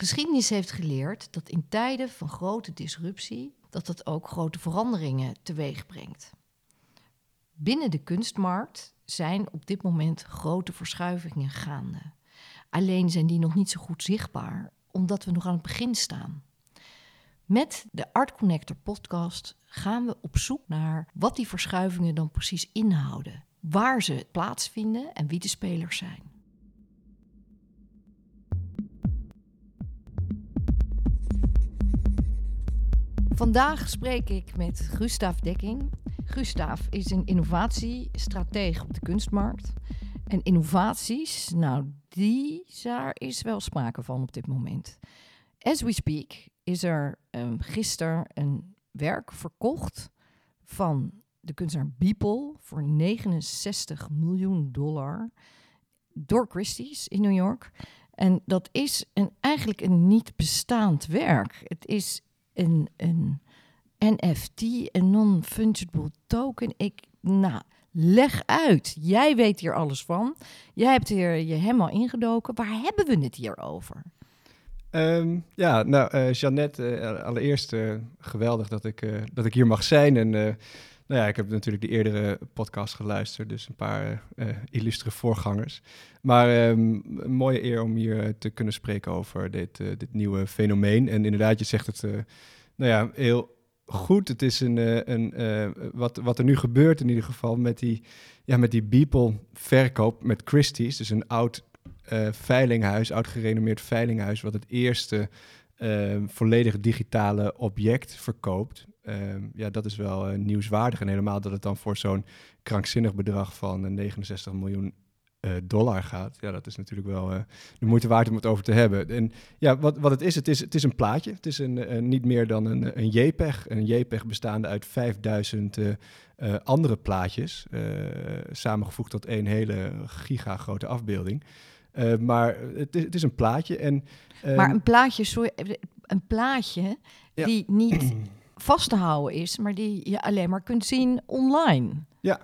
Geschiedenis heeft geleerd dat in tijden van grote disruptie dat dat ook grote veranderingen teweeg brengt. Binnen de kunstmarkt zijn op dit moment grote verschuivingen gaande. Alleen zijn die nog niet zo goed zichtbaar, omdat we nog aan het begin staan. Met de Art Connector podcast gaan we op zoek naar wat die verschuivingen dan precies inhouden, waar ze plaatsvinden en wie de spelers zijn. Vandaag spreek ik met Gustav Dekking. Gustav is een innovatiestratege op de kunstmarkt. En innovaties, nou, die, daar is wel sprake van op dit moment. As we speak is er um, gisteren een werk verkocht van de kunstenaar Beeple voor 69 miljoen dollar door Christie's in New York. En dat is een, eigenlijk een niet bestaand werk. Het is een, een NFT, een non-fungible token. Ik, nou, leg uit. Jij weet hier alles van. Jij hebt hier je helemaal ingedoken. Waar hebben we het hier over? Um, ja, nou, uh, Jeannette, uh, allereerst uh, geweldig dat ik, dat ik hier mag zijn. En nou ja, ik heb natuurlijk de eerdere podcast geluisterd, dus een paar illustere voorgangers. Maar um, een mooie eer om hier te kunnen spreken over dit, dit nieuwe fenomeen. En inderdaad, je zegt het nou ja, heel goed. Het is een, een, wat, wat er nu gebeurt in ieder geval met die, ja, met die Beeple verkoop met Christie's. Dus een oud uh, veilinghuis, oud gerenommeerd veilinghuis, wat het eerste uh, volledig digitale object verkoopt. Uh, ja, dat is wel uh, nieuwswaardig. En helemaal dat het dan voor zo'n krankzinnig bedrag van 69 miljoen dollar gaat. Ja, dat is natuurlijk wel de moeite waard om het over te hebben. En ja, wat, wat het is, het is, het is een plaatje. Het is een, niet meer dan een, een JPEG. Een JPEG bestaande uit 5000 andere plaatjes. samengevoegd tot één hele giga grote afbeelding. Uh, maar het is, het is, een plaatje. En, uh, maar een plaatje, sorry, een plaatje ja. die niet vast te houden is, maar die je alleen maar kunt zien online. Ja,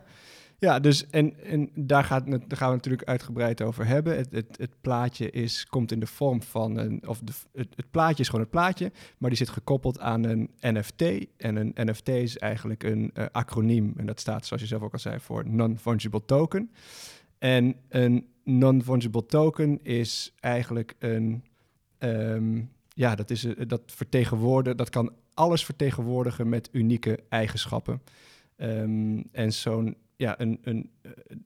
ja dus en, en daar, gaat, daar gaan we natuurlijk uitgebreid over hebben. Het, het, het plaatje is, komt in de vorm van een, of de, het, het, plaatje is gewoon een plaatje, maar die zit gekoppeld aan een NFT. En een NFT is eigenlijk een uh, acroniem, en dat staat, zoals je zelf ook al zei, voor Non-Fungible Token. En een non-fungible token is eigenlijk een, um, ja, dat, is, dat vertegenwoordigen, dat kan alles vertegenwoordigen met unieke eigenschappen. Um, en zo'n, ja, een, een,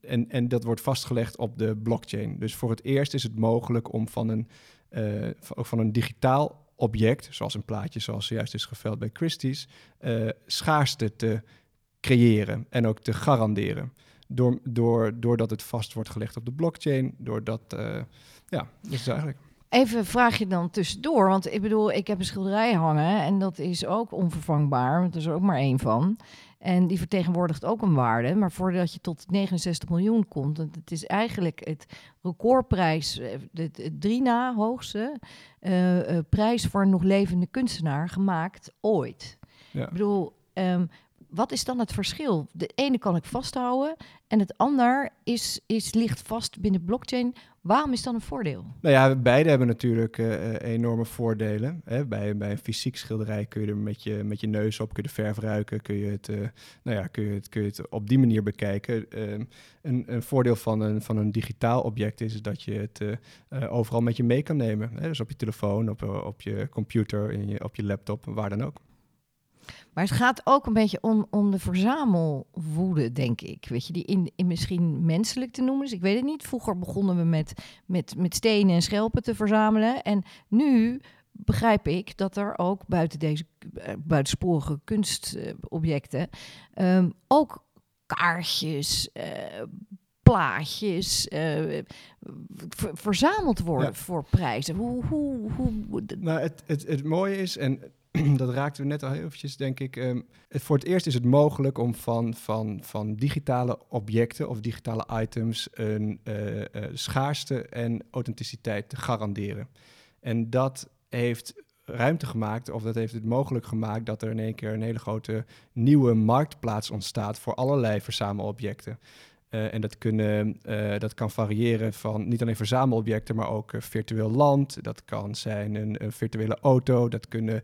en, en dat wordt vastgelegd op de blockchain. Dus voor het eerst is het mogelijk om van een, uh, van een digitaal object, zoals een plaatje zoals zojuist is geveld bij Christie's, uh, schaarste te creëren en ook te garanderen door, door, doordat het vast wordt gelegd op de blockchain. Doordat, uh, ja, dat is eigenlijk. Even vraag je dan tussendoor, want ik bedoel, ik heb een schilderij hangen en dat is ook onvervangbaar, want er is er ook maar één van. En die vertegenwoordigt ook een waarde, maar voordat je tot 69 miljoen komt, het is eigenlijk het recordprijs, het, eh, drie na hoogste uh, prijs voor een nog levende kunstenaar gemaakt ooit. Ja. Ik bedoel, um, wat is dan het verschil? De ene kan ik vasthouden en het ander is, is, ligt vast binnen blockchain. Waarom is dan een voordeel? Nou ja, beide hebben natuurlijk uh, enorme voordelen. Hè? Bij, bij een fysiek schilderij kun je er met je, met je neus op, kun je de verf ruiken, kun je het, uh, nou ja, kun je het, kun je het op die manier bekijken. Uh, een, een voordeel van een, van een digitaal object is dat je het overal met je mee kan nemen. Hè? Dus op je telefoon, op, op je computer, je, op je laptop, waar dan ook. Maar het gaat ook een beetje om, om de verzamelwoede, denk ik. Weet je, die in, in misschien menselijk te noemen is. Ik weet het niet. Vroeger begonnen we met, met, met stenen en schelpen te verzamelen. En nu begrijp ik dat er ook buiten deze uh, buitensporige kunstobjecten um, ook kaartjes, uh, plaatjes uh, verzameld worden voor prijzen. Hoe, hoe, hoe, nou, het, het, het mooie is, en dat raakten we net al eventjes, denk ik. Um, voor het eerst is het mogelijk om van, van, van digitale objecten of digitale items een uh, schaarste en authenticiteit te garanderen. En dat heeft ruimte gemaakt, of dat heeft het mogelijk gemaakt dat er in één keer een hele grote nieuwe marktplaats ontstaat voor allerlei verzamelobjecten. Uh, en dat, kunnen, uh, dat kan variëren van niet alleen verzamelobjecten, maar ook uh, virtueel land. Dat kan zijn een, virtuele auto. Dat kunnen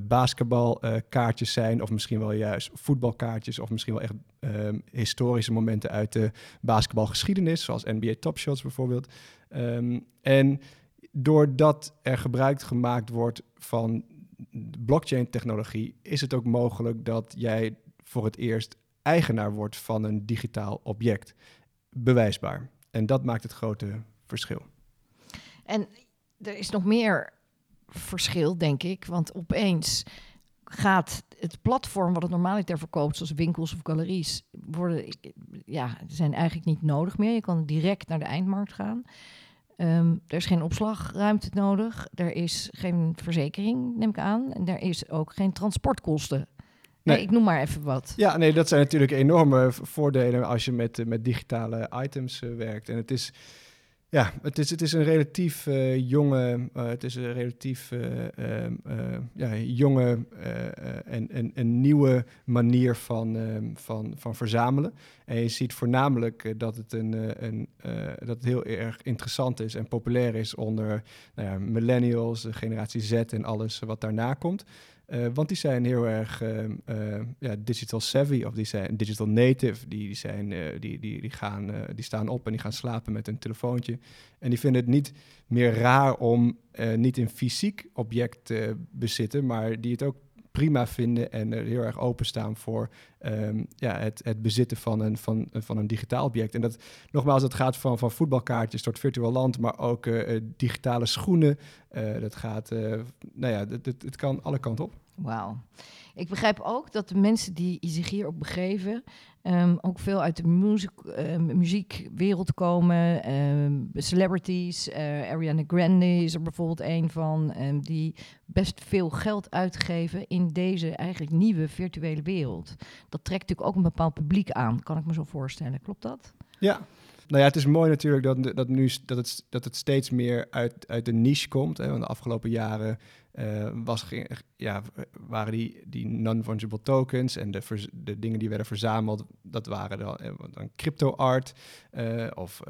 basketbalkaartjes zijn, of misschien wel juist voetbalkaartjes, of misschien wel echt ehm, historische momenten uit de basketbalgeschiedenis, zoals NBA Top Shots bijvoorbeeld. Um, en doordat er gebruik gemaakt wordt van blockchain-technologie, is het ook mogelijk dat jij voor het eerst eigenaar wordt van een digitaal object. Bewijsbaar. En dat maakt het grote verschil. En er is nog meer verschil, denk ik. Want opeens gaat het platform wat het normaliter verkoopt, zoals winkels of galeries, worden, ja, zijn eigenlijk niet nodig meer. Je kan direct naar de eindmarkt gaan. Um, er is geen opslagruimte nodig. Er is geen verzekering, neem ik aan. En er is ook geen transportkosten. Nee. ik noem maar even wat. Ja, nee, dat zijn natuurlijk enorme voordelen als je met, met digitale items uh, werkt. En het is, ja, het is, het is een relatief uh, jonge, uh, het is een relatief ehm, ja, jonge en, en een nieuwe manier van, ehm, van, van verzamelen. En je ziet voornamelijk dat het, een, een, dat het heel erg interessant is en populair is onder nou ja, millennials, de generatie Z en alles wat daarna komt. Uh, want die zijn heel erg uh, uh, ja, digital savvy of die zijn digital native. Die, die, zijn, die, die, die, gaan, die staan op en die gaan slapen met een telefoontje. En die vinden het niet meer raar om niet een fysiek object te bezitten, maar die het ook prima vinden en er heel erg openstaan voor um, ja, het, het bezitten van een, van, van een digitaal object. En dat, nogmaals, dat gaat van, van voetbalkaartjes tot virtueel land, maar ook uh, digitale schoenen. Uh, dat gaat, nou ja, het, het, het kan alle kanten op. Wauw. Ik begrijp ook dat de mensen die zich hierop begeven, um, ook veel uit de muziek, uh, muziekwereld komen. Um, celebrities, uh, Ariana Grande is er bijvoorbeeld een van, die best veel geld uitgeven in deze eigenlijk nieuwe virtuele wereld. Dat trekt natuurlijk ook een bepaald publiek aan, kan ik me zo voorstellen. Klopt dat? Ja, nou ja, het is mooi natuurlijk dat, dat, nu, dat, het, dat het steeds meer uit, uit de niche komt. Hè. Want de afgelopen jaren uh, was, ja, waren die, die non-fungible tokens en de, de dingen die werden verzameld, dat waren dan, eh, dan crypto art uh, of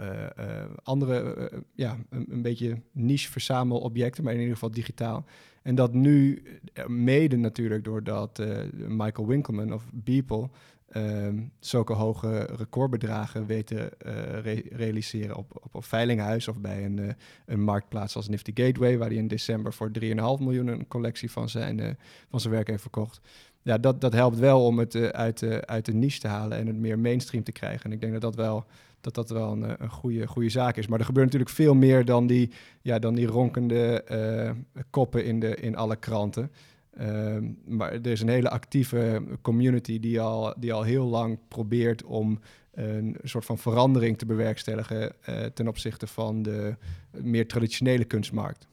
andere, ja, een, een, beetje niche verzamelobjecten, maar in ieder geval digitaal. En dat nu, mede natuurlijk doordat Michael Winkelman of Beeple um, zulke hoge recordbedragen weten uh, realiseren op, op een veilinghuis of bij een, uh, een marktplaats als Nifty Gateway, waar hij in december voor 3,5 miljoen een collectie van zijn, uh, van zijn werk heeft verkocht. Ja, dat, dat helpt wel om het uit, uit de niche te halen en het meer mainstream te krijgen. En ik denk dat dat wel, dat dat wel een, een goede, goede zaak is. Maar er gebeurt natuurlijk veel meer dan die, ja, dan die ronkende koppen in, de, in alle kranten. Ehm, maar er is een hele actieve community die al, die al heel lang probeert om een soort van verandering te bewerkstelligen uh, ten opzichte van de meer traditionele kunstmarkt.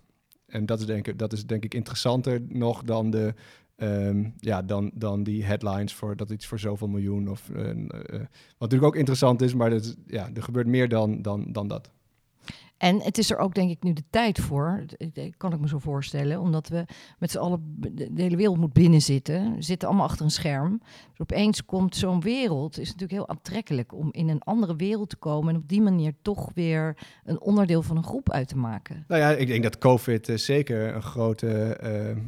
En dat is denk ik, dat is denk ik interessanter nog dan, de, um, ja, dan, dan die headlines voor dat iets voor zoveel miljoen. Of, uh, uh, wat natuurlijk ook interessant is, maar dat ja, er gebeurt meer dan, dan, dan dat. En het is er ook denk ik nu de tijd voor, kan ik me zo voorstellen, omdat we met z'n allen, de hele wereld moet binnenzitten, we zitten allemaal achter een scherm. Dus opeens komt zo'n wereld, is natuurlijk heel aantrekkelijk om in een andere wereld te komen en op die manier toch weer een onderdeel van een groep uit te maken. Nou ja, ik denk dat COVID uh, zeker een grote...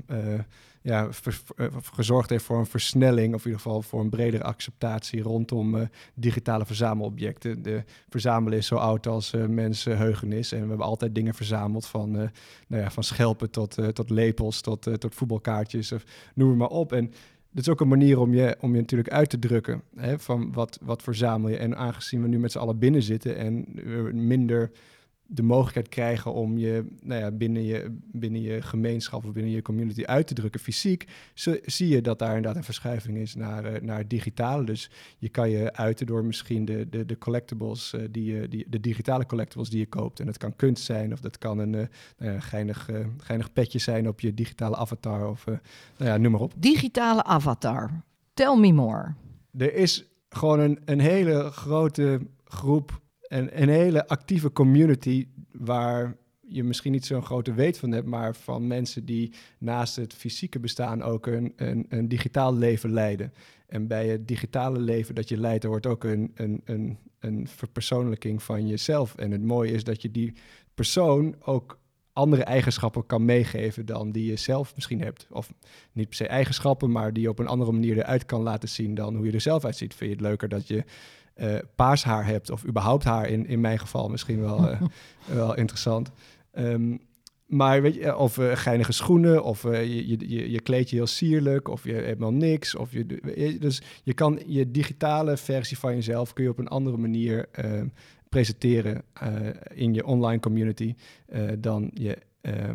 Uh, uh, ja, eh, gezorgd heeft voor een versnelling, of in ieder geval voor een bredere acceptatie rondom uh, digitale verzamelobjecten. De verzamelen is zo oud als uh, mensenheugenis. En we hebben altijd dingen verzameld van, nou ja, van schelpen tot, tot lepels, tot, tot voetbalkaartjes, of noem maar op. En dat is ook een manier om je, om je natuurlijk uit te drukken. Hè, van wat, wat verzamel je? En aangezien we nu met z'n allen binnen zitten en minder de mogelijkheid krijgen om je, nou ja, binnen, je binnen je gemeenschap of binnen je community uit te drukken fysiek, zie je dat daar inderdaad een verschuiving is naar, uh, naar digitale. Dus je kan je uiten door misschien de, de, de collectibles, uh, die, je, die, de digitale collectibles die je koopt. En dat kan kunst zijn of dat kan een uh, nou ja, geinig, geinig petje zijn op je digitale avatar of nou ja, noem maar op. Digitale avatar. Tell me more. Er is gewoon een, een hele grote groep een, een hele actieve community waar je misschien niet zo'n grote weet van hebt, maar van mensen die naast het fysieke bestaan ook een, een, digitaal leven leiden. En bij het digitale leven dat je leidt, er wordt ook een, een, een, een verpersoonlijking van jezelf. En het mooie is dat je die persoon ook andere eigenschappen kan meegeven dan die je zelf misschien hebt. Of niet per se eigenschappen, maar die je op een andere manier eruit kan laten zien dan hoe je er zelf uitziet. Vind je het leuker dat je uh, paars haar hebt of überhaupt haar in, in mijn geval misschien wel, uh, wel interessant. Um, maar weet je, of uh, geinige schoenen, of je, je, je kleed je heel sierlijk, of je hebt helemaal niks. Of je, dus je kan je digitale versie van jezelf kun je op een andere manier ehm, presenteren in je online community dan je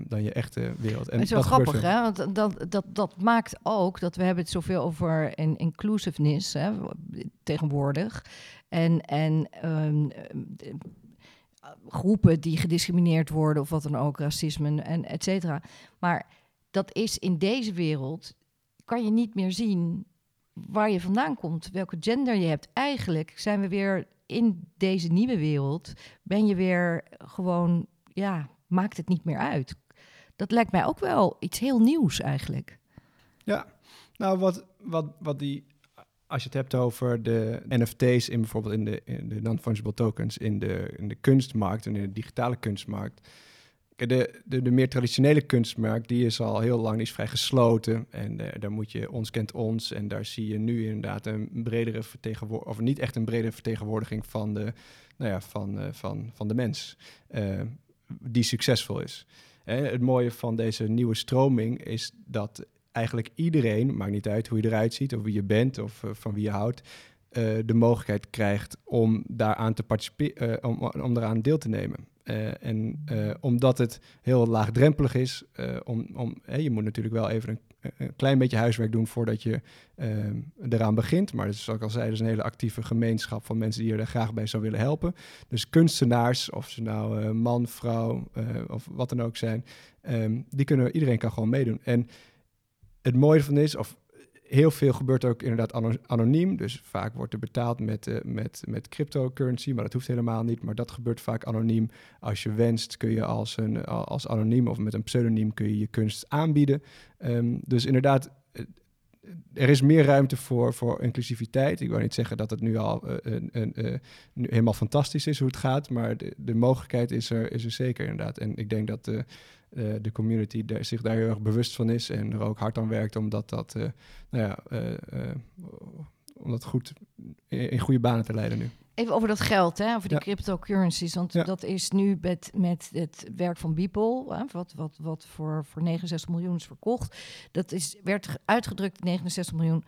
dan je echte wereld. En het is wel grappig, hè? Want dat, dat, dat maakt ook dat we hebben het zoveel over in inclusiveness hè, tegenwoordig. En, en um, groepen die gediscrimineerd worden of wat dan ook, racisme en et cetera. Maar dat is in deze wereld, kan je niet meer zien waar je vandaan komt, welke gender je hebt. Eigenlijk zijn we weer in deze nieuwe wereld, ben je weer gewoon, ja, maakt het niet meer uit. Dat lijkt mij ook wel iets heel nieuws eigenlijk. Ja, nou wat, wat, wat die als je het hebt over de NFT's in bijvoorbeeld in de, in de non-fungible tokens in de, in de kunstmarkt en in de digitale kunstmarkt. De, de, de meer traditionele kunstmarkt, die is al heel lang is vrij gesloten. En uh, daar moet je ons kent ons. En daar zie je nu inderdaad een bredere vertegenwoordiging, of niet echt een bredere vertegenwoordiging van de, nou ja, van, uh, van, van de mens. Uh, die succesvol is. het mooie van deze nieuwe stroming is dat eigenlijk iedereen, maakt niet uit hoe je eruit ziet of wie je bent of uh, van wie je houdt, uh, de mogelijkheid krijgt om daaraan te participeren, om, om daaraan deel te nemen. en omdat het heel laagdrempelig is, om, om, je moet natuurlijk wel even een, een, klein beetje huiswerk doen voordat je eraan begint. Maar zoals ik al zei, er is een hele actieve gemeenschap van mensen die er graag bij zou willen helpen. Dus kunstenaars, of ze nou man, vrouw of wat dan ook zijn, um, die kunnen, iedereen kan gewoon meedoen. En het mooie van is, of heel veel gebeurt ook inderdaad anoniem. Dus vaak wordt er betaald met, uh, met, met cryptocurrency, maar dat hoeft helemaal niet. Maar dat gebeurt vaak anoniem. Als je wenst kun je als, een, als anoniem of met een pseudoniem kun je je kunst aanbieden. Um, dus inderdaad, eh, er is meer ruimte voor, voor inclusiviteit. Ik wil niet zeggen dat het nu al uh, helemaal fantastisch is hoe het gaat, maar de, de mogelijkheid is er, is er zeker inderdaad. En ik denk dat uh, de community daar, zich daar heel erg bewust van is en er ook hard aan werkt omdat dat, uh, nou ja, uh, om dat goed in, in, goede banen te leiden nu. Even over dat geld, hè, over die ja. cryptocurrencies. Want ja. dat is nu met, met het werk van Beeple, hè, wat, wat, wat voor, voor 69 miljoen is verkocht. Dat is, werd uitgedrukt 69 miljoen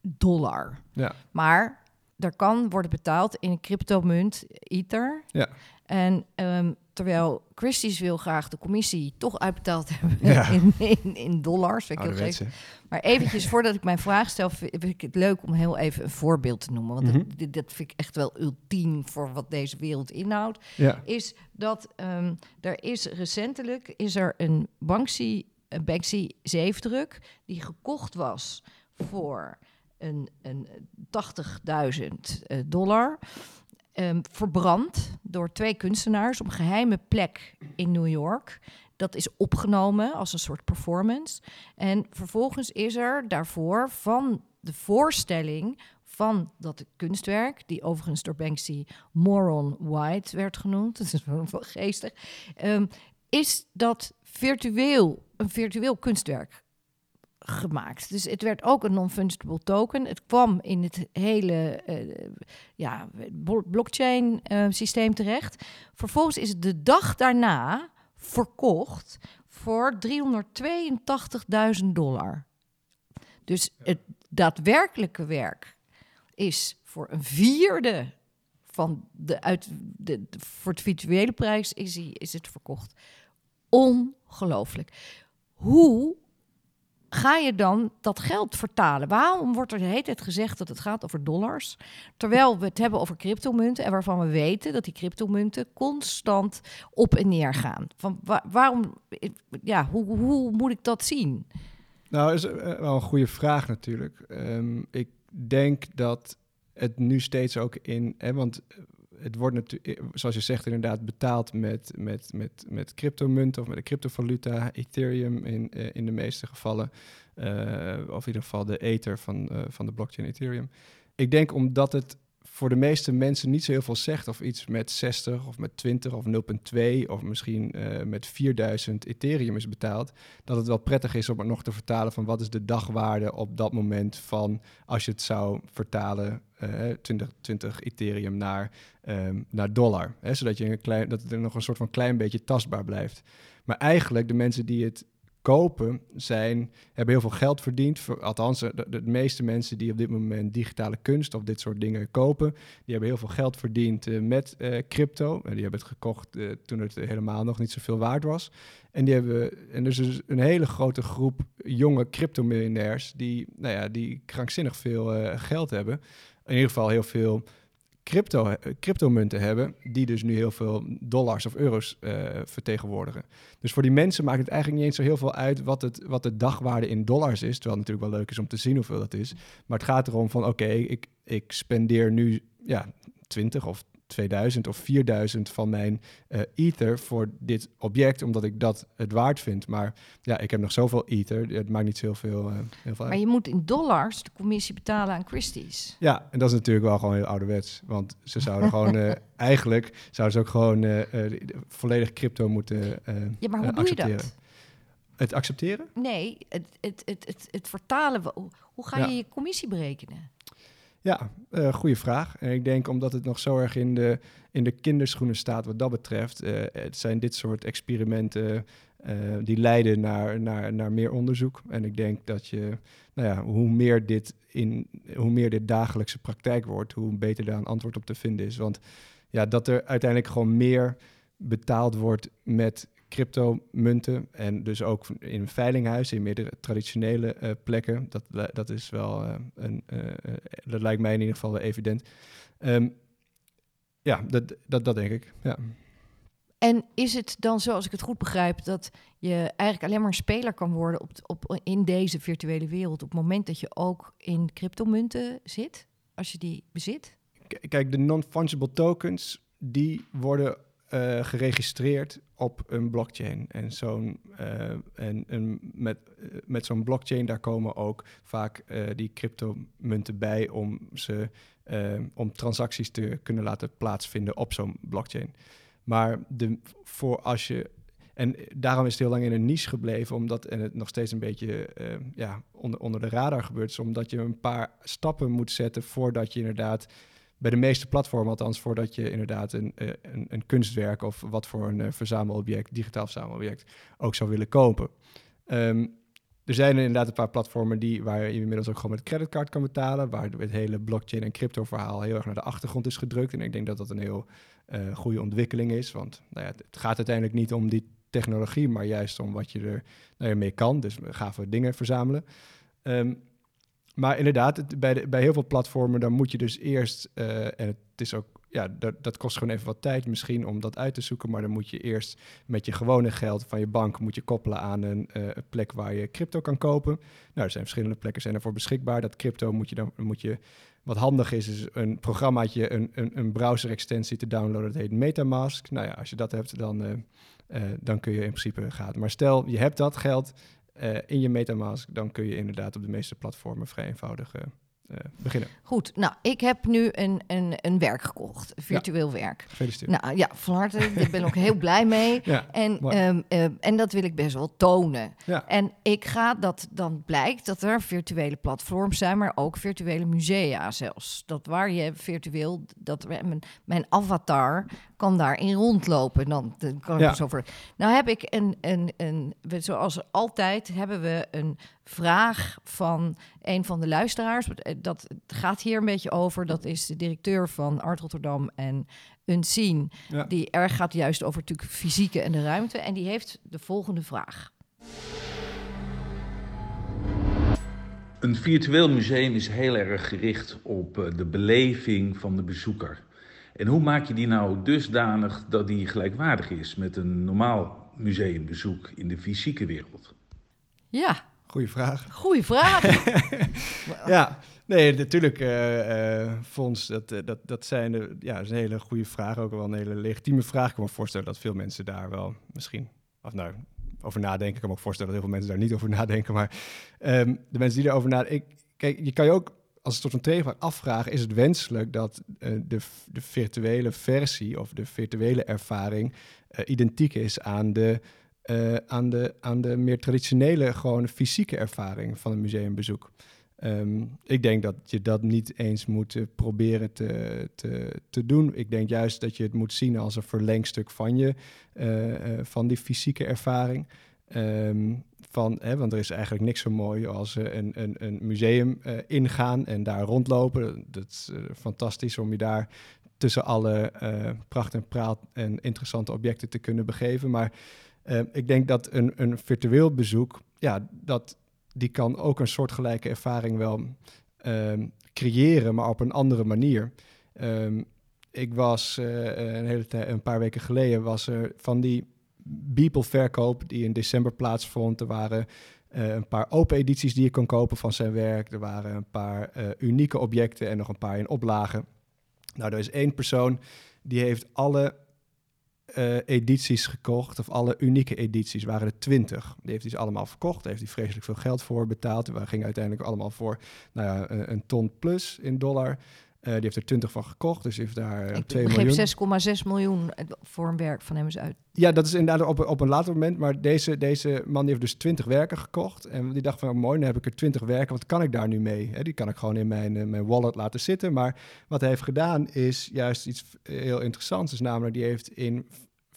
dollar. Ja. Maar er kan worden betaald in een cryptomunt, Ether. Ja. En um, terwijl Christie's wil graag de commissie toch uitbetaald hebben ja. in, in, in, dollars. Maar eventjes voordat ik mijn vraag stel, vind ik het leuk om heel even een voorbeeld te noemen. Want mm -hmm. dat, dat, vind ik echt wel ultiem voor wat deze wereld inhoudt. Ja. Is dat um, er is recentelijk is er een Banksy, een Banksy zeefdruk die gekocht was voor een, een 80.000 uh, dollar um, verbrand door twee kunstenaars op een geheime plek in New York. Dat is opgenomen als een soort performance. En vervolgens is er daarvoor van de voorstelling van dat kunstwerk, die overigens door Banksy Moron White werd genoemd, dat is wel geestig, um, is dat virtueel, een virtueel kunstwerk gemaakt. Dus het werd ook een non-fungible token. Het kwam in het hele uh, ja, blockchain uh, systeem terecht. Vervolgens is het de dag daarna verkocht voor 382.000 dollar. Dus het daadwerkelijke werk is voor een vierde van de uit de, de voor het virtuele prijs is, is het verkocht. Ongelooflijk. Hoe ga je dan dat geld vertalen? Waarom wordt er de hele tijd gezegd dat het gaat over dollars? Terwijl we het hebben over cryptomunten en waarvan we weten dat die cryptomunten constant op en neer gaan. Van waarom, ja, hoe, hoe moet ik dat zien? Nou, is eh, wel een goede vraag natuurlijk. Um, ik denk dat het nu steeds ook in, hè, want het wordt natuurlijk, zoals je zegt, inderdaad betaald met, met, met, met cryptomunten of met een cryptovaluta, Ethereum in, in de meeste gevallen. of in ieder geval de ether van, van de blockchain Ethereum. Ik denk omdat het voor de meeste mensen niet zo heel veel zegt of iets met 60 of met 20 of 0,2 of misschien uh, met 4000 Ethereum is betaald, dat het wel prettig is om het nog te vertalen van wat is de dagwaarde op dat moment van als je het zou vertalen uh, 20, 20 Ethereum naar, um, naar dollar. Hè, zodat je een klein, dat het nog een soort van klein beetje tastbaar blijft. Maar eigenlijk de mensen die het kopen zijn, hebben heel veel geld verdiend. Voor, althans, de, meeste mensen die op dit moment digitale kunst of dit soort dingen kopen, die hebben heel veel geld verdiend uh, met uh, crypto. En die hebben het gekocht toen het helemaal nog niet zoveel waard was. En die hebben, en dus een hele grote groep jonge crypto-miljonairs die, nou ja, die krankzinnig veel geld hebben. In ieder geval heel veel crypto, cryptomunten hebben, die dus nu heel veel dollars of euro's uh, vertegenwoordigen. Dus voor die mensen maakt het eigenlijk niet eens zo heel veel uit wat, het, wat de dagwaarde in dollars is, terwijl het natuurlijk wel leuk is om te zien hoeveel dat is. Maar het gaat erom van, oké, ik, ik spendeer nu ja, 20 of 2000 of 4000 van mijn uh, ether voor dit object, omdat ik dat het waard vind. Maar ja, ik heb nog zoveel ether, het maakt niet zo heel veel, uh, heel veel Maar je moet in dollars de commissie betalen aan Christie's. Ja, en dat is natuurlijk wel gewoon heel ouderwets. Want ze zouden gewoon, uh, eigenlijk zouden ze ook gewoon volledig crypto moeten Ja, maar hoe doe je dat? Het accepteren? Nee, het, het, het, het, het vertalen. Hoe ga je ja. je commissie berekenen? Ja, uh, goede vraag. En ik denk omdat het nog zo erg in de, in de kinderschoenen staat wat dat betreft, uh, het zijn dit soort experimenten uh, die leiden naar, naar, naar meer onderzoek. En ik denk dat je, nou ja, hoe meer dit in, hoe meer dit dagelijkse praktijk wordt, hoe beter daar een antwoord op te vinden is. Want ja, dat er uiteindelijk gewoon meer betaald wordt met cryptomunten en dus ook in veilinghuizen, in meerdere traditionele uh, plekken. Dat, dat is wel uh, een, uh, dat lijkt mij in ieder geval evident. Um, ja, dat, dat, dat denk ik. Ja. En is het dan, zoals ik het goed begrijp, dat je eigenlijk alleen maar een speler kan worden op, op, in deze virtuele wereld op het moment dat je ook in cryptomunten zit, als je die bezit? Kijk, de non-fungible tokens, die worden uh, geregistreerd op een blockchain. En, zo'n, uh, en, en met, uh, met zo'n blockchain, daar komen ook vaak die cryptomunten bij om, ze, om transacties te kunnen laten plaatsvinden op zo'n blockchain. Maar de, voor als je. En daarom is het heel lang in een niche gebleven, omdat en het nog steeds een beetje ja, onder, onder de radar gebeurt, is omdat je een paar stappen moet zetten voordat je inderdaad bij de meeste platformen, althans voordat je inderdaad een, eh, een, een kunstwerk of wat voor een uh, verzamelobject, digitaal verzamelobject, ook zou willen kopen. Um, er zijn er inderdaad een paar platformen die, waar je inmiddels ook gewoon met creditcard kan betalen, waar het hele blockchain en crypto verhaal heel erg naar de achtergrond is gedrukt. En ik denk dat dat een heel uh, goede ontwikkeling is, want nou ja, het gaat uiteindelijk niet om die technologie, maar juist om wat je er nou kan. Dus gave dingen verzamelen. Um, maar inderdaad, bij, bij heel veel platformen, dan moet je dus eerst, uh, en het is ook, ja, dat, dat kost gewoon even wat tijd misschien om dat uit te zoeken, maar dan moet je eerst met je gewone geld van je bank moet je koppelen aan een uh, plek waar je crypto kan kopen. Nou, er zijn verschillende plekken zijn ervoor beschikbaar. Dat crypto moet je dan, moet je, wat handig is, is een programmaatje, een, een, een browser-extensie te downloaden, dat heet Metamask. Nou ja, als je dat hebt, dan, uh, dan kun je in principe gaan. Maar stel, je hebt dat geld in je MetaMask, dan kun je inderdaad op de meeste platformen vrij eenvoudig uh, uh, beginnen. Goed, nou, ik heb nu een, een, een werk gekocht, virtueel ja. werk. Gefeliciteerd. Nou ja, van harte, ik ben ook heel blij mee. Ja, en, um, uh, en dat wil ik best wel tonen. Ja. En ik ga dat, dan blijkt dat er virtuele platforms zijn, maar ook virtuele musea zelfs. Dat waar je virtueel, dat mijn, mijn avatar kan daarin rondlopen. Dan, dan kan ik ja. zo voor. Nou heb ik een, een, een, zoals altijd hebben we een vraag van een van de luisteraars. Dat gaat hier een beetje over. Dat is de directeur van Art Rotterdam en Unseen. Ja. Die erg gaat juist over natuurlijk fysieke en de ruimte. En die heeft de volgende vraag. Een virtueel museum is heel erg gericht op eh, de beleving van de bezoeker. En hoe maak je die nou dusdanig dat die gelijkwaardig is met een normaal museumbezoek in de fysieke wereld? Ja, Goeie vraag. Goeie vraag. ja, nee, natuurlijk, uh, Fons, dat, dat, dat, zijn de, ja, dat is een hele goede vraag. Ook wel een hele legitieme vraag. Ik kan me voorstellen dat veel mensen daar wel misschien, of nou, over nadenken. Ik kan me ook voorstellen dat heel veel mensen daar niet over nadenken. Maar um, de mensen die erover nadenken... Kijk, je kan je ook als een soort van tegenvraag afvragen... is het wenselijk dat uh, de, de virtuele versie of de virtuele ervaring... Uh, identiek is aan de, uh, aan, de, aan de meer traditionele, gewoon fysieke ervaring van een museumbezoek. Um, ik denk dat je dat niet eens moet uh, proberen te, te, te doen. Ik denk juist dat je het moet zien als een verlengstuk van je, uh, van die fysieke ervaring. Um, van, hè, want er is eigenlijk niks zo mooi als een, een, een museum ingaan en daar rondlopen. Dat is fantastisch om je daar tussen alle pracht en praat en interessante objecten te kunnen begeven. Maar ehm, ik denk dat een, een virtueel bezoek, ja, dat die kan ook een soortgelijke ervaring wel um, creëren, maar op een andere manier. Um, ik was uh, een, hele een paar weken geleden was er van die Beeple-verkoop die in december plaatsvond. Er waren uh, een paar open edities die je kon kopen van zijn werk. Er waren een paar uh, unieke objecten en nog een paar in oplagen. Nou, er is één persoon die heeft alle uh, edities gekocht, of alle unieke edities, waren er twintig. Die heeft hij ze allemaal verkocht, daar heeft hij vreselijk veel geld voor betaald. We gingen uiteindelijk allemaal voor nou ja, een, een ton plus in dollar. Uh, die heeft er 20 van gekocht, dus heeft daar uh, Ik 2 miljoen. begreep 6,6 miljoen voor een werk van hem is uit. Ja, dat is inderdaad op, op een later moment. Maar deze, deze man die heeft dus 20 werken gekocht. En die dacht van, oh, mooi, dan heb ik er 20 werken. Wat kan ik daar nu mee? He, die kan ik gewoon in mijn, uh, mijn wallet laten zitten. Maar wat hij heeft gedaan is juist iets heel interessants. Dus namelijk, die heeft in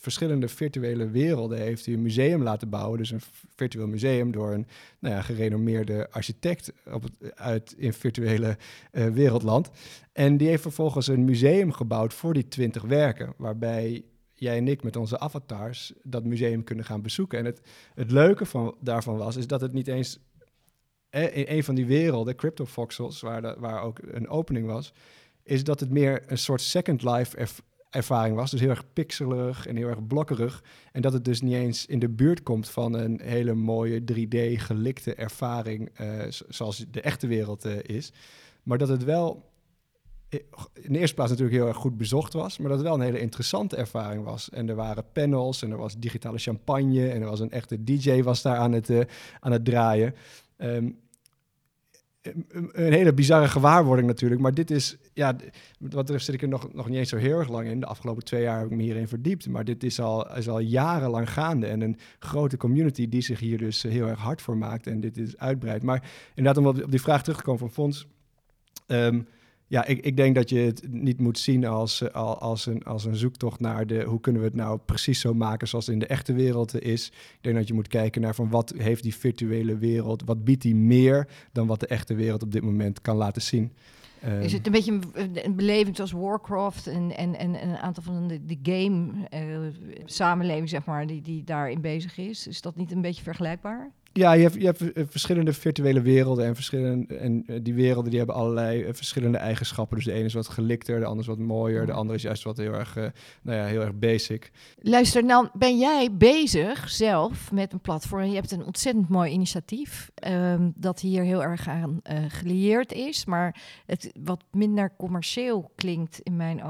verschillende virtuele werelden heeft hij een museum laten bouwen. Dus een virtueel museum door een nou ja, gerenommeerde architect op het, uit in virtuele uh, wereldland. En die heeft vervolgens een museum gebouwd voor die twintig werken, waarbij jij en ik met onze avatars dat museum kunnen gaan bezoeken. En het, het leuke van, daarvan was, is dat het niet eens eh, in een van die werelden, Crypto Voxels, waar, waar ook een opening was, is dat het meer een soort Second Life ervaring was. Dus heel erg pixelig en heel erg blokkerig. En dat het dus niet eens in de buurt komt van een hele mooie 3D gelikte ervaring, uh, zoals de echte wereld uh, is. Maar dat het wel in de eerste plaats natuurlijk heel erg goed bezocht was, maar dat het wel een hele interessante ervaring was. En er waren panels en er was digitale champagne en er was een echte DJ was daar aan het, aan het draaien. Um, een hele bizarre gewaarwording natuurlijk. Maar dit is, ja, wat er zit ik er nog, nog niet eens zo heel erg lang in. De afgelopen twee jaar heb ik me hierin verdiept. Maar dit is al, is al jarenlang gaande. En een grote community die zich hier dus heel erg hard voor maakt. En dit is uitbreidt. Maar inderdaad, om op die vraag terug te komen van Fons. Um, ja, ik, ik denk dat je het niet moet zien als, als, een, als een zoektocht naar de hoe kunnen we het nou precies zo maken zoals het in de echte wereld is. Ik denk dat je moet kijken naar van wat heeft die virtuele wereld, wat biedt die meer dan wat de echte wereld op dit moment kan laten zien. Is het een beetje een, een beleving zoals Warcraft en, en, en, en een aantal van de, de game uh, samenleving, zeg maar, die, die daarin bezig is? Is dat niet een beetje vergelijkbaar? Ja, je hebt, je hebt verschillende virtuele werelden en, verschillende, en die werelden die hebben allerlei verschillende eigenschappen. Dus de ene is wat gelikter, de andere is wat mooier, de andere is juist wat heel erg, uh, nou ja, heel erg basic. Luister, nou ben jij bezig zelf met een platform. Je hebt een ontzettend mooi initiatief um, dat hier heel erg aan uh, gelieerd is, maar het wat minder commercieel klinkt in mijn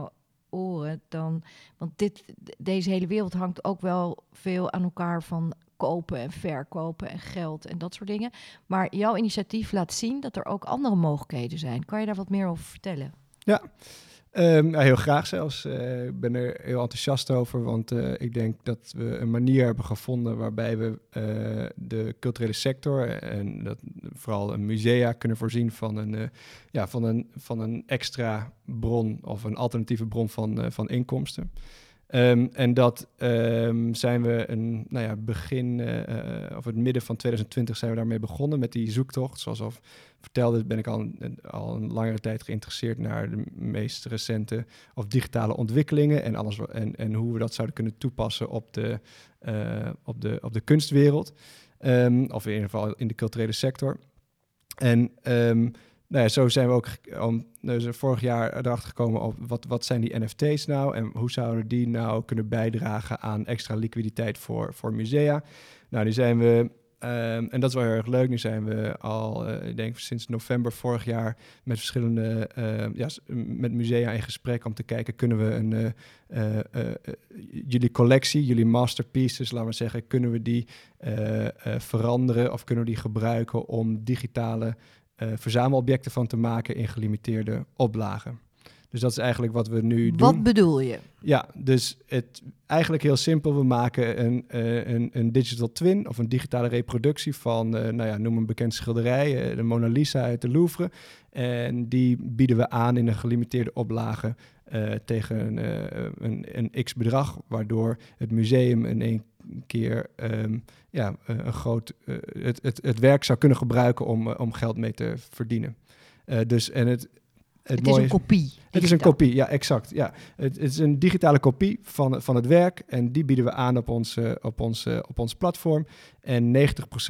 oren dan. Want dit, deze hele wereld hangt ook wel veel aan elkaar van kopen en verkopen en geld en dat soort dingen. Maar jouw initiatief laat zien dat er ook andere mogelijkheden zijn. Kan je daar wat meer over vertellen? Ja, nou, heel graag zelfs. Uh, ik ben er heel enthousiast over, want uh, ik denk dat we een manier hebben gevonden waarbij we uh, de culturele sector en dat vooral een musea kunnen voorzien van een, ja, van een, van een extra bron of een alternatieve bron van, van inkomsten. Um, en dat um, zijn we een nou ja, begin uh, of het midden van 2020 zijn we daarmee begonnen met die zoektocht. Zoals al vertelde, ben ik al een, al een langere tijd geïnteresseerd naar de meest recente of digitale ontwikkelingen en alles en, en hoe we dat zouden kunnen toepassen op de, uh, op de, op de kunstwereld. Um, of in ieder geval in de culturele sector. En nou zo zijn we ook om, dus vorig jaar erachter gekomen op wat, wat zijn die NFT's nou en hoe zouden die nou kunnen bijdragen aan extra liquiditeit voor, voor musea. Nou, die zijn we Ehm, en dat is wel heel erg leuk. Nu zijn we al, uh, ik denk sinds november vorig jaar met verschillende uh, ja, met musea in gesprek om te kijken, kunnen we een, uh, jullie collectie, jullie masterpieces, laten we zeggen, kunnen we die veranderen of kunnen we die gebruiken om digitale verzamelobjecten van te maken in gelimiteerde oplagen. Dus dat is eigenlijk wat we nu doen. Wat bedoel je? Ja, dus het eigenlijk heel simpel. We maken een, uh, een, een, digital twin of een digitale reproductie van, uh, nou ja, noem een bekend schilderij, uh, de Mona Lisa uit de Louvre. En die bieden we aan in een gelimiteerde oplage tegen een, een, een x bedrag, waardoor het museum in één keer um, ja, een groot, het, het, het werk zou kunnen gebruiken om, om geld mee te verdienen. dus en het het, is een kopie. Het is een kopie, ja, exact. Ja. Het, het, is een digitale kopie van, van het werk en die bieden we aan op ons, op ons, op ons platform. En 90%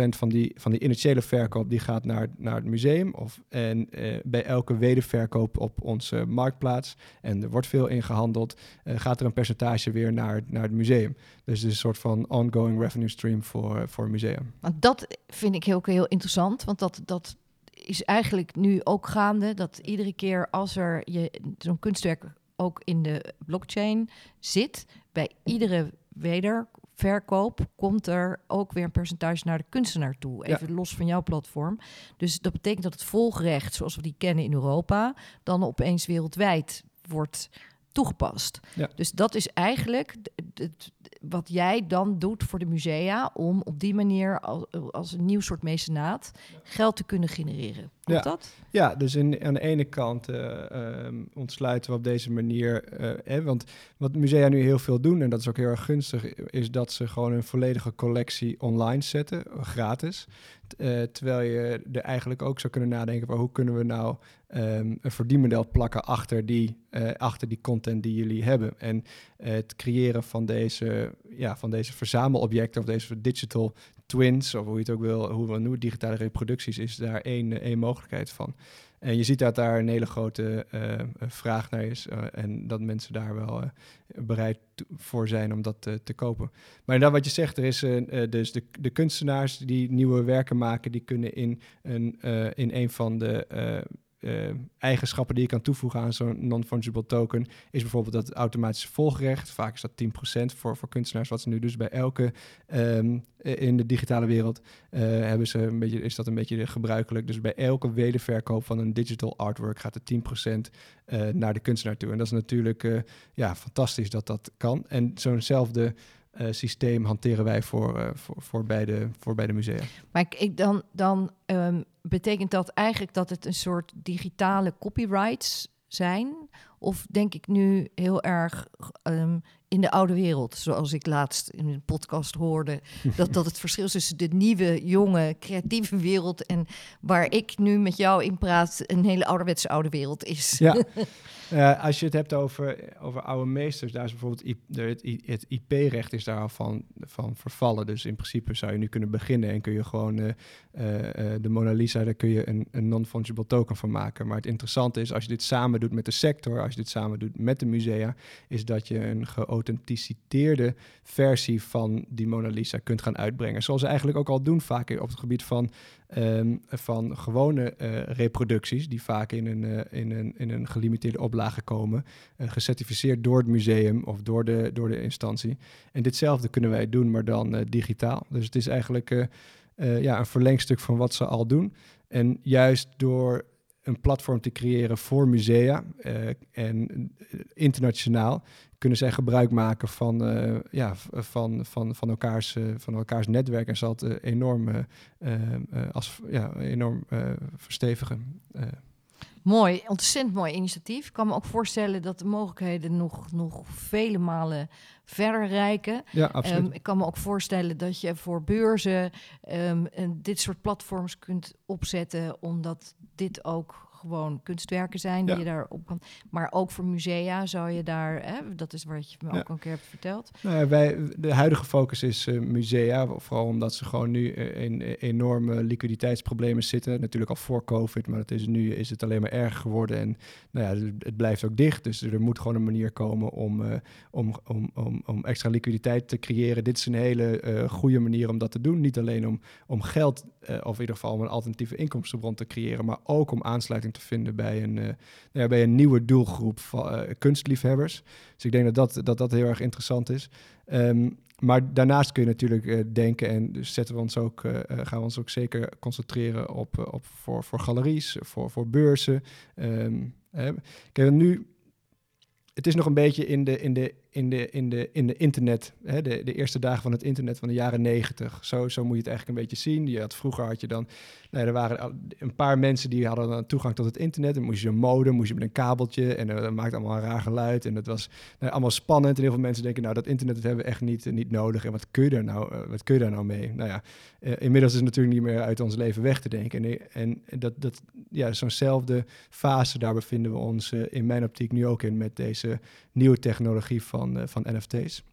van die, van die initiële verkoop die gaat naar, naar het museum. Of, en eh, bij elke wederverkoop op onze marktplaats, en er wordt veel ingehandeld, uh, gaat er een percentage weer naar, naar het museum. Dus het is een soort van ongoing revenue stream voor, voor het museum. Want dat vind ik heel, heel interessant, want dat, dat is eigenlijk nu ook gaande dat iedere keer als er je zo'n kunstwerk ook in de blockchain zit, bij iedere wederverkoop komt er ook weer een percentage naar de kunstenaar toe. Even los van jouw platform. Dus dat betekent dat het volgerecht, zoals we die kennen in Europa, dan opeens wereldwijd wordt toegepast. Ja. Dus dat is eigenlijk het, wat jij dan doet voor de musea om op die manier als, als een nieuw soort mecenaat geld te kunnen genereren. ja. dat? Ja, dus in, aan de ene kant uh, um, ontsluiten we op deze manier, uh, want wat musea nu heel veel doen, en dat is ook heel erg gunstig, is dat ze gewoon een volledige collectie online zetten, gratis. Uh, terwijl je er eigenlijk ook zou kunnen nadenken van hoe kunnen we nou um, een verdienmodel plakken achter die, achter die content die jullie hebben. En het creëren van deze, ja, van deze verzamelobjecten of deze digital twins, of hoe je het ook wil, hoe we noemen, digitale reproducties, is daar één, één mogelijkheid van. En je ziet dat daar een hele grote uh, vraag naar is en dat mensen daar wel bereid voor zijn om dat te kopen. Maar dan wat je zegt, er is dus de, de, kunstenaars die nieuwe werken maken, die kunnen in een, in een van de uh, eigenschappen die je kan toevoegen aan zo'n non-fungible token, is bijvoorbeeld dat automatische volgerecht. Vaak is dat 10% voor, voor kunstenaars, wat ze nu dus bij elke um, in de digitale wereld uh, hebben ze een beetje, is dat een beetje gebruikelijk. Dus bij elke wederverkoop van een digital artwork gaat er 10% uh, naar de kunstenaar toe. En dat is natuurlijk ja, fantastisch dat dat kan. En zo'nzelfde uh, systeem hanteren wij voor, uh, voor, voor, beide, voor beide musea. Maar ik, dan, dan um, betekent dat eigenlijk dat het een soort digitale copyrights zijn? Of denk ik nu heel erg um, in de oude wereld, zoals ik laatst in een podcast hoorde, dat, dat het verschil tussen de nieuwe, jonge, creatieve wereld en waar ik nu met jou in praat, een hele ouderwetse oude wereld is. Ja. Uh, als je het hebt over, over oude meesters, daar is bijvoorbeeld het, IP-recht is daar al van, van vervallen. Dus in principe zou je nu kunnen beginnen en kun je gewoon uh, uh, de Mona Lisa, daar kun je een, een non-fungible token van maken. Maar het interessante is, als je dit samen doet met de sector, als je dit samen doet met de musea, is dat je een geauthenticeerde versie van die Mona Lisa kunt gaan uitbrengen. Zoals ze eigenlijk ook al doen vaak op het gebied van Um, van gewone reproducties, die vaak in een, in een, in een gelimiteerde oplage komen, uh, gecertificeerd door het museum of door de, door de instantie. En ditzelfde kunnen wij doen, maar dan digitaal. Dus het is eigenlijk ja, een verlengstuk van wat ze al doen. En juist door een platform te creëren voor musea en internationaal kunnen zij gebruik maken van, ja, van, van, van, elkaars, van elkaars netwerk en zal het uh, enorm, als, ja, enorm verstevigen. Mooi, ontzettend mooi initiatief. Ik kan me ook voorstellen dat de mogelijkheden nog, nog vele malen verder. Ja, absoluut. Um, ik kan me ook voorstellen dat je voor beurzen um, dit soort platforms kunt opzetten, omdat dit ook gewoon kunstwerken zijn die Ja. je daarop kan. Maar ook voor musea zou je daar, hè, dat is wat je me Ja. ook al een keer hebt verteld. Nou ja, wij, de huidige focus is eh, musea, vooral omdat ze gewoon nu eh, in eh, enorme liquiditeitsproblemen zitten. Natuurlijk al voor COVID, maar het is, nu is het alleen maar erger geworden. En nou ja, het- blijft ook dicht, dus er moet gewoon een manier komen om, eh, om, om, om, om extra liquiditeit te creëren. Dit is een hele eh, goede manier om dat te doen. Niet alleen om, om geld, eh, of in ieder geval om een alternatieve inkomstenbron te creëren, maar ook om aansluiting te vinden bij een, eh, nou bij een nieuwe doelgroep van eh, kunstliefhebbers. Dus ik denk dat dat, dat, dat heel erg interessant is. Ehm, maar daarnaast kun je natuurlijk eh, denken, en dus zetten we ons ook, gaan we ons ook zeker concentreren op, op voor, voor galeries, voor, voor beurzen. Hè. Kijk, nu, het is nog een beetje in de, in de, in de, in de, in de internet, hè, de, de eerste dagen van het internet van de jaren negentig. Zo, zo moet je het eigenlijk een beetje zien. Je had, vroeger had je dan, nou, er waren een paar mensen die hadden dan toegang tot het internet. Dan moest je een modem, moest je met een kabeltje en eh, dat maakte allemaal een raar geluid. En dat was nou, allemaal spannend. En heel veel mensen denken, nou, dat internet dat hebben we echt niet, niet nodig. En wat kun je daar nou, eh, wat kun je daar nou mee? Nou ja, eh, inmiddels is het natuurlijk niet meer uit ons leven weg te denken. En, en dat, dat, ja, zo'nzelfde fase, daar bevinden we ons in mijn optiek nu ook in met deze nieuwe technologie van, eh, van NFT's.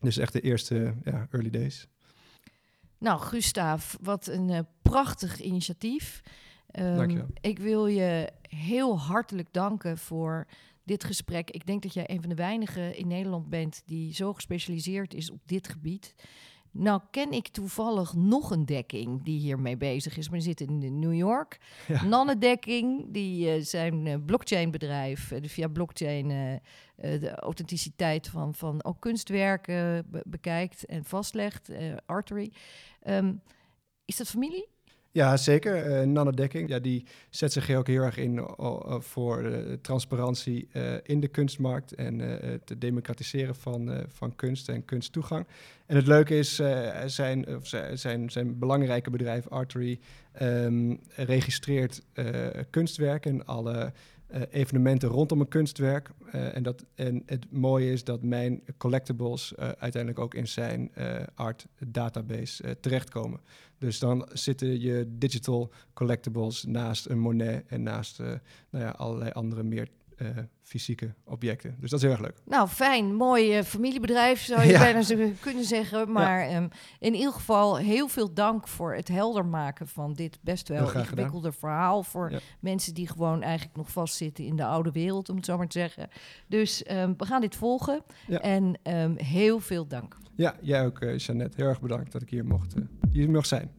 Dus echt de eerste ja, early days. Nou, Gustav, wat een eh, prachtig initiatief. Ehm. Ik wil je heel hartelijk danken voor dit gesprek. Ik denk dat jij een van de weinigen in Nederland bent die zo gespecialiseerd is op dit gebied. Nou ken ik toevallig nog een dekking die hiermee bezig is, maar die zit in New York. Ja. Nannedekking, die eh, zijn eh, blockchain-bedrijf, eh, via blockchain de authenticiteit van, van ook kunstwerken be- bekijkt en vastlegt, Artery. Ehm, is dat familie? Ja, zeker. Dekking, ja, die zet zich ook heel erg in voor transparantie eh, in de kunstmarkt en eh, het democratiseren van, van kunst en kunsttoegang. En het leuke is, zijn, of zijn, zijn, belangrijke bedrijf Artery ehm, registreert kunstwerken en alle evenementen rondom een kunstwerk. En, dat, en het mooie is dat mijn collectibles uiteindelijk ook in zijn art database terechtkomen. Dus dan zitten je digital collectibles naast een Monet en naast eh, nou ja, allerlei andere meer eh, fysieke objecten. Dus dat is heel erg leuk. Nou, fijn. Mooi eh, familiebedrijf zou je Ja. bijna kunnen zeggen. Maar ehm, in ieder geval heel veel dank voor het helder maken van dit best wel ingewikkelde verhaal. Voor Ja. mensen die gewoon eigenlijk nog vastzitten in de oude wereld, om het zo maar te zeggen. Dus ehm, we gaan dit volgen. En ehm, heel veel dank. Ja, jij ook, eh Jeannette. Heel erg bedankt dat ik hier mocht, hier mocht zijn.